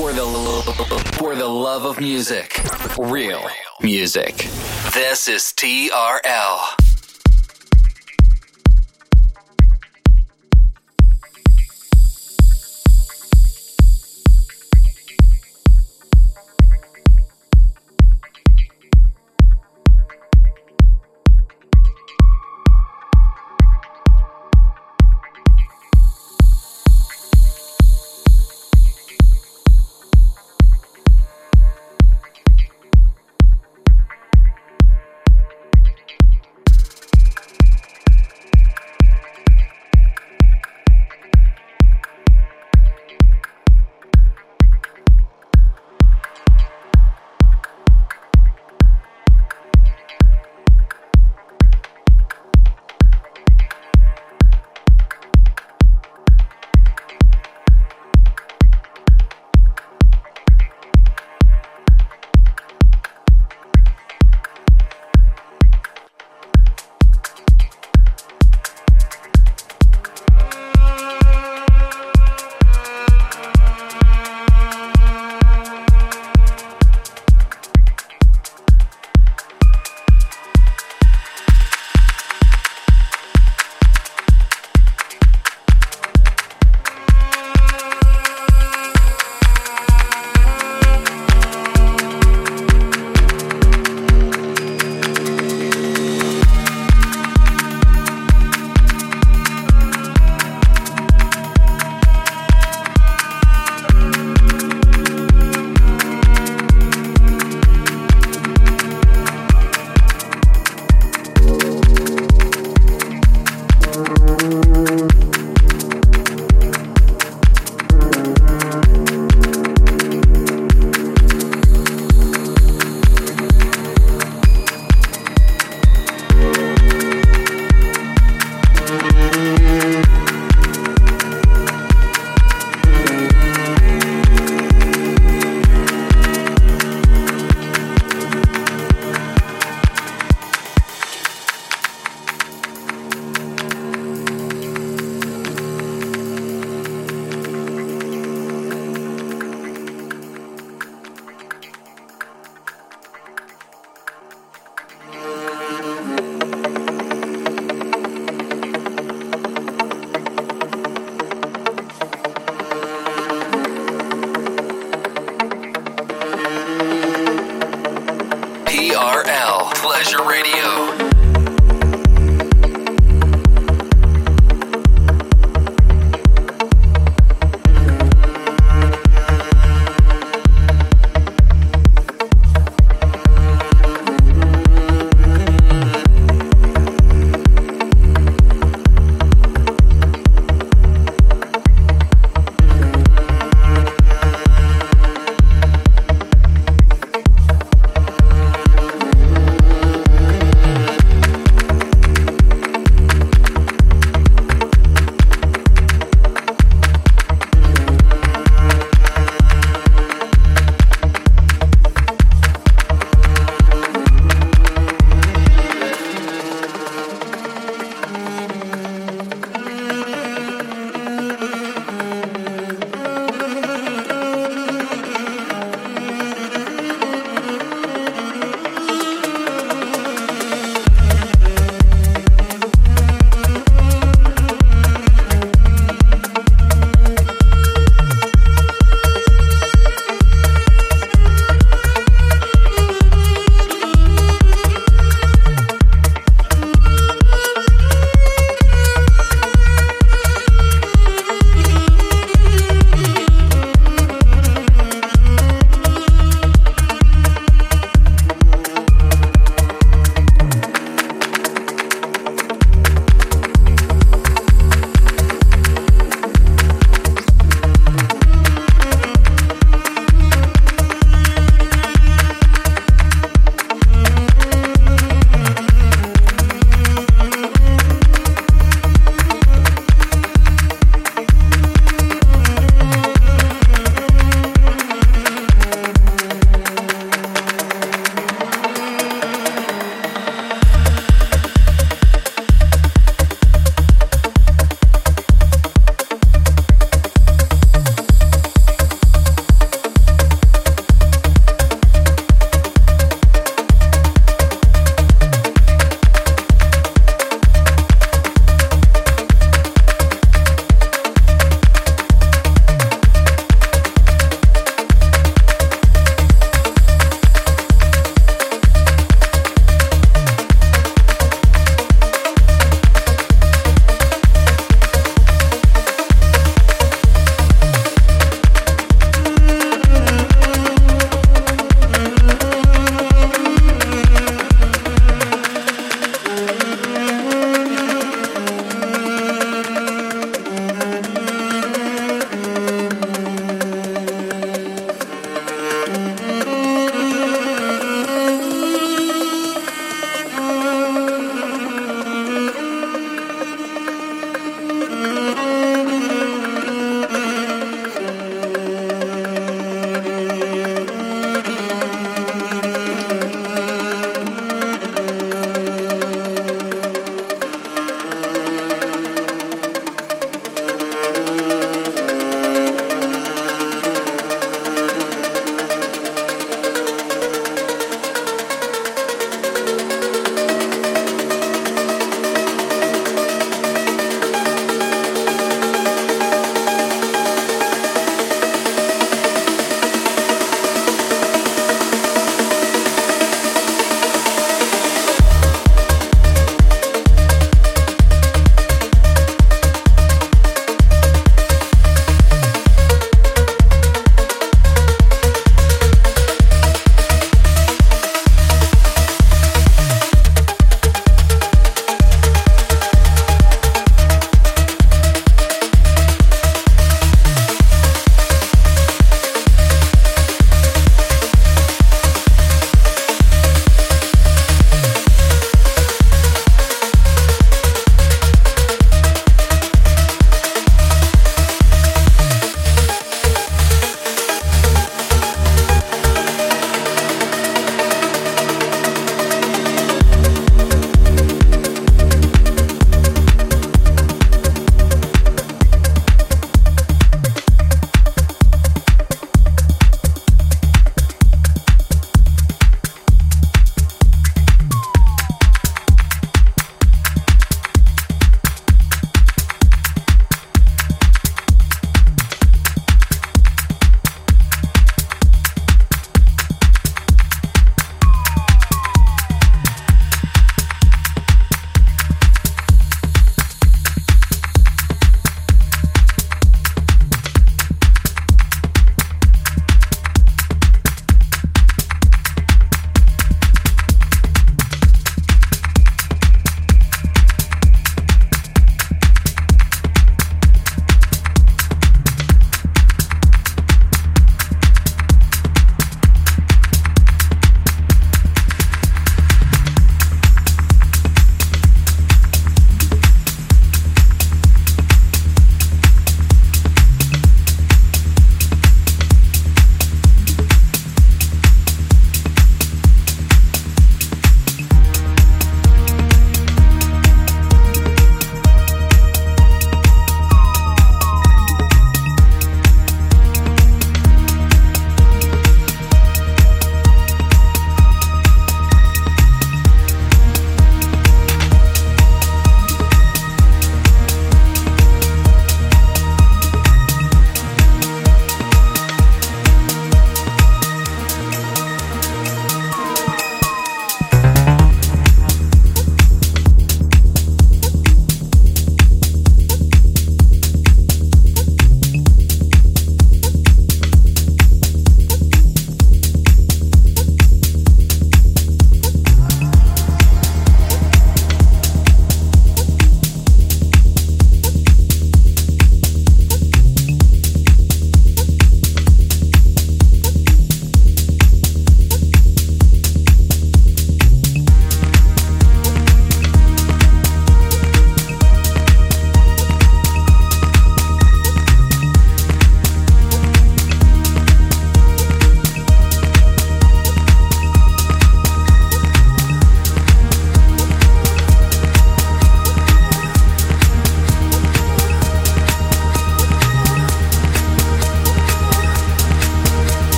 For the for the love of music, real music. This is TRL.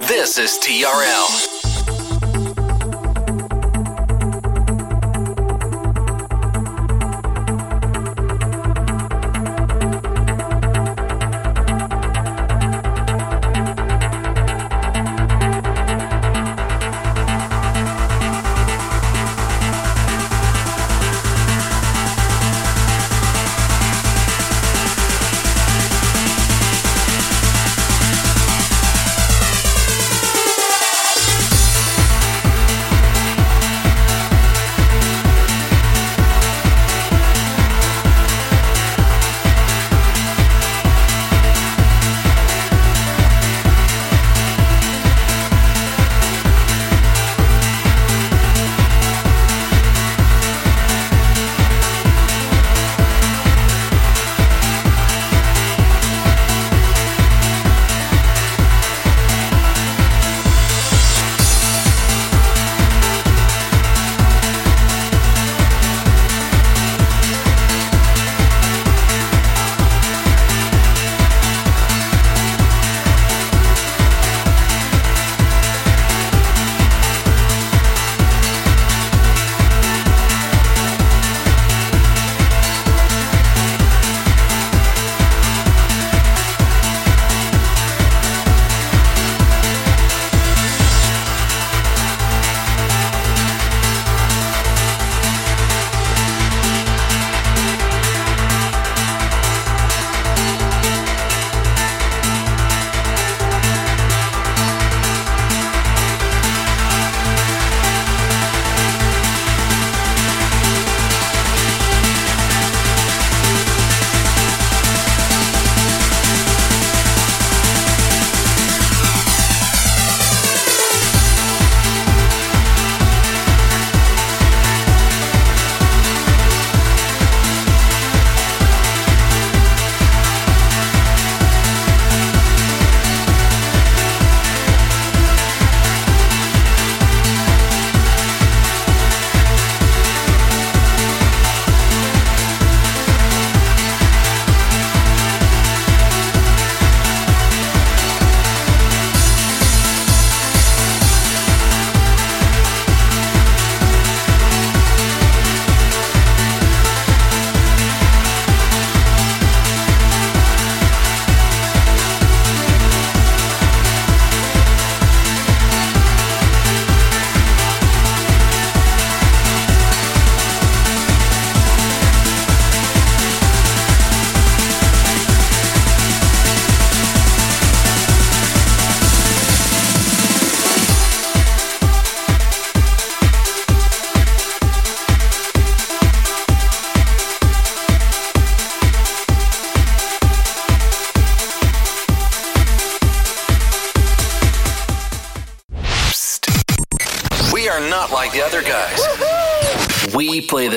This is TRL.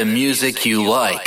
The music you like.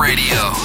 Radio.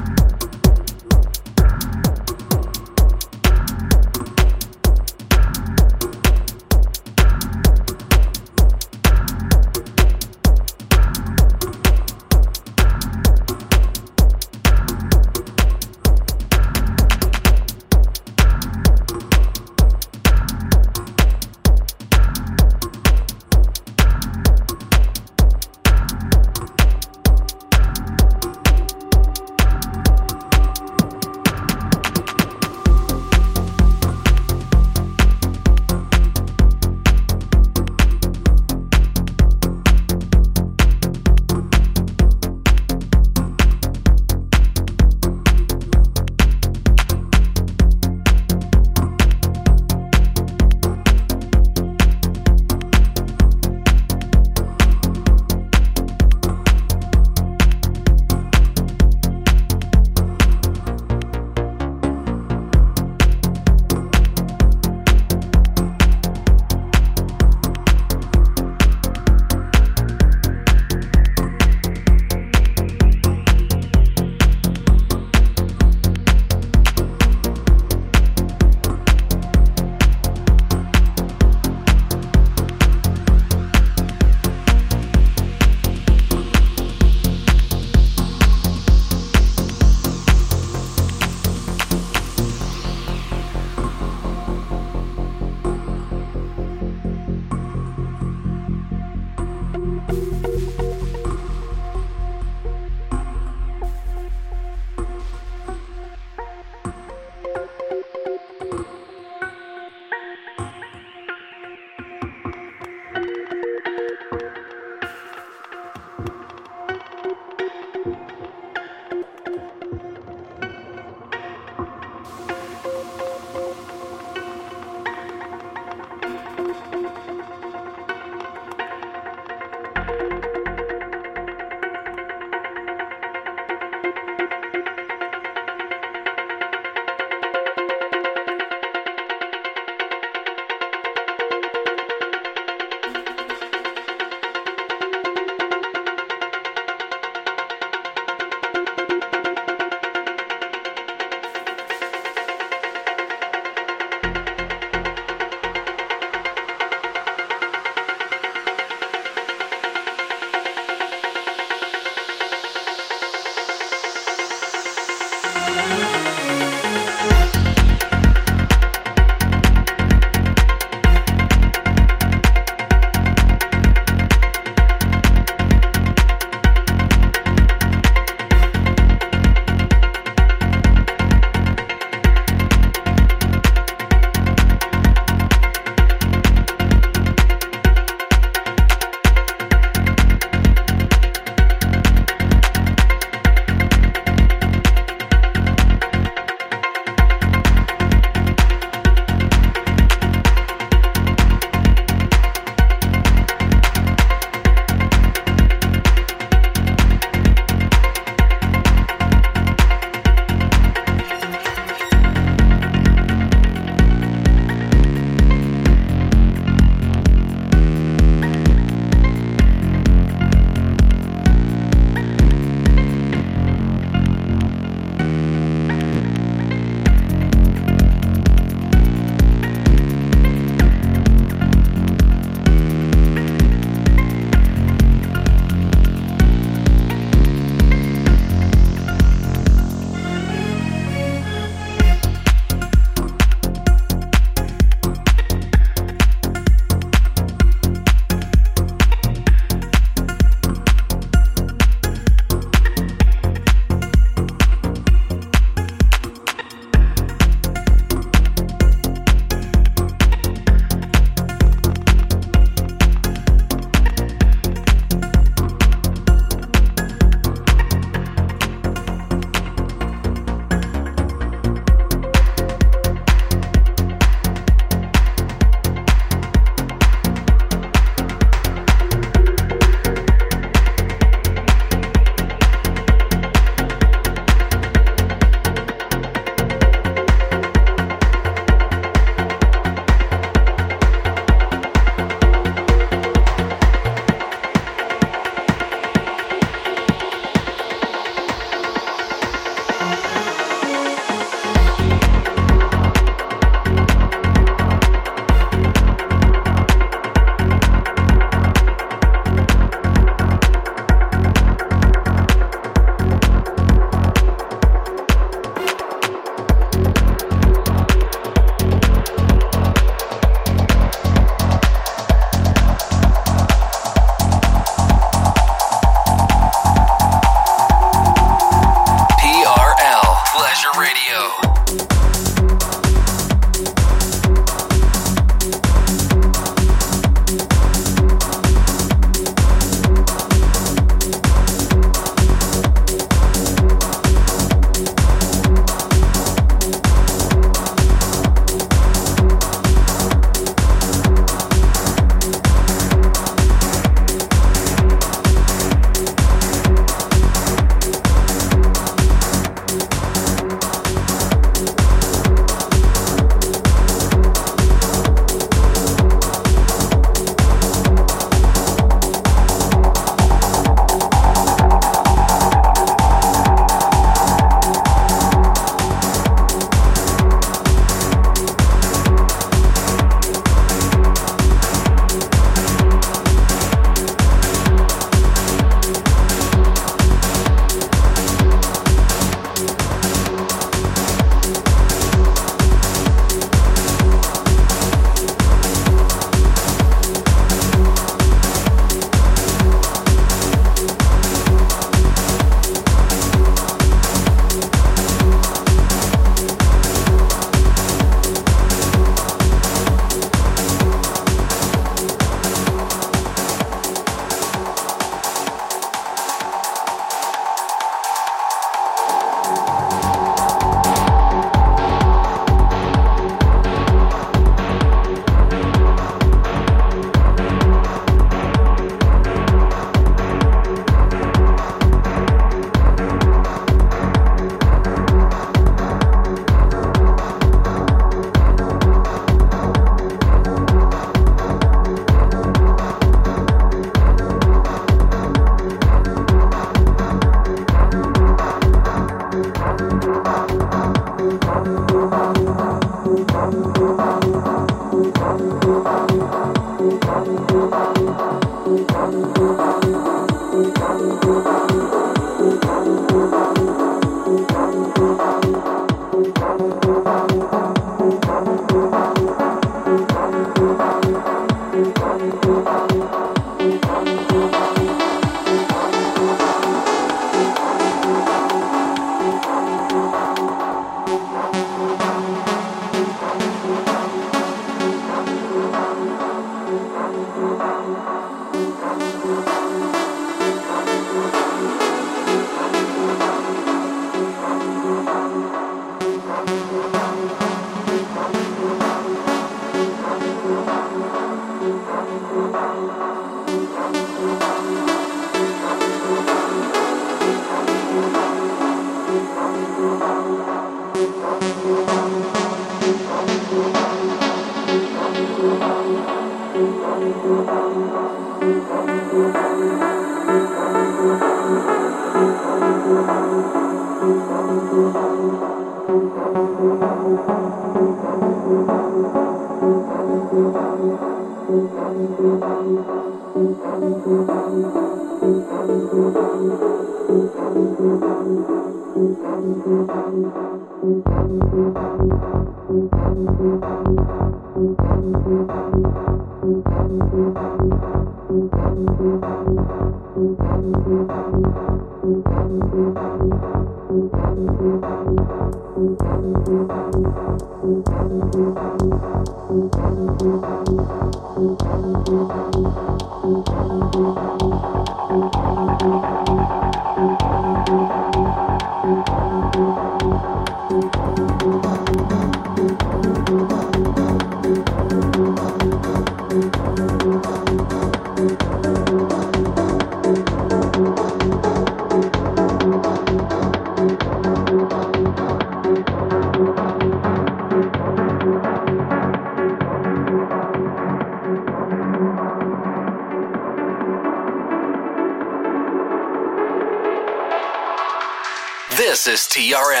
This is TRL.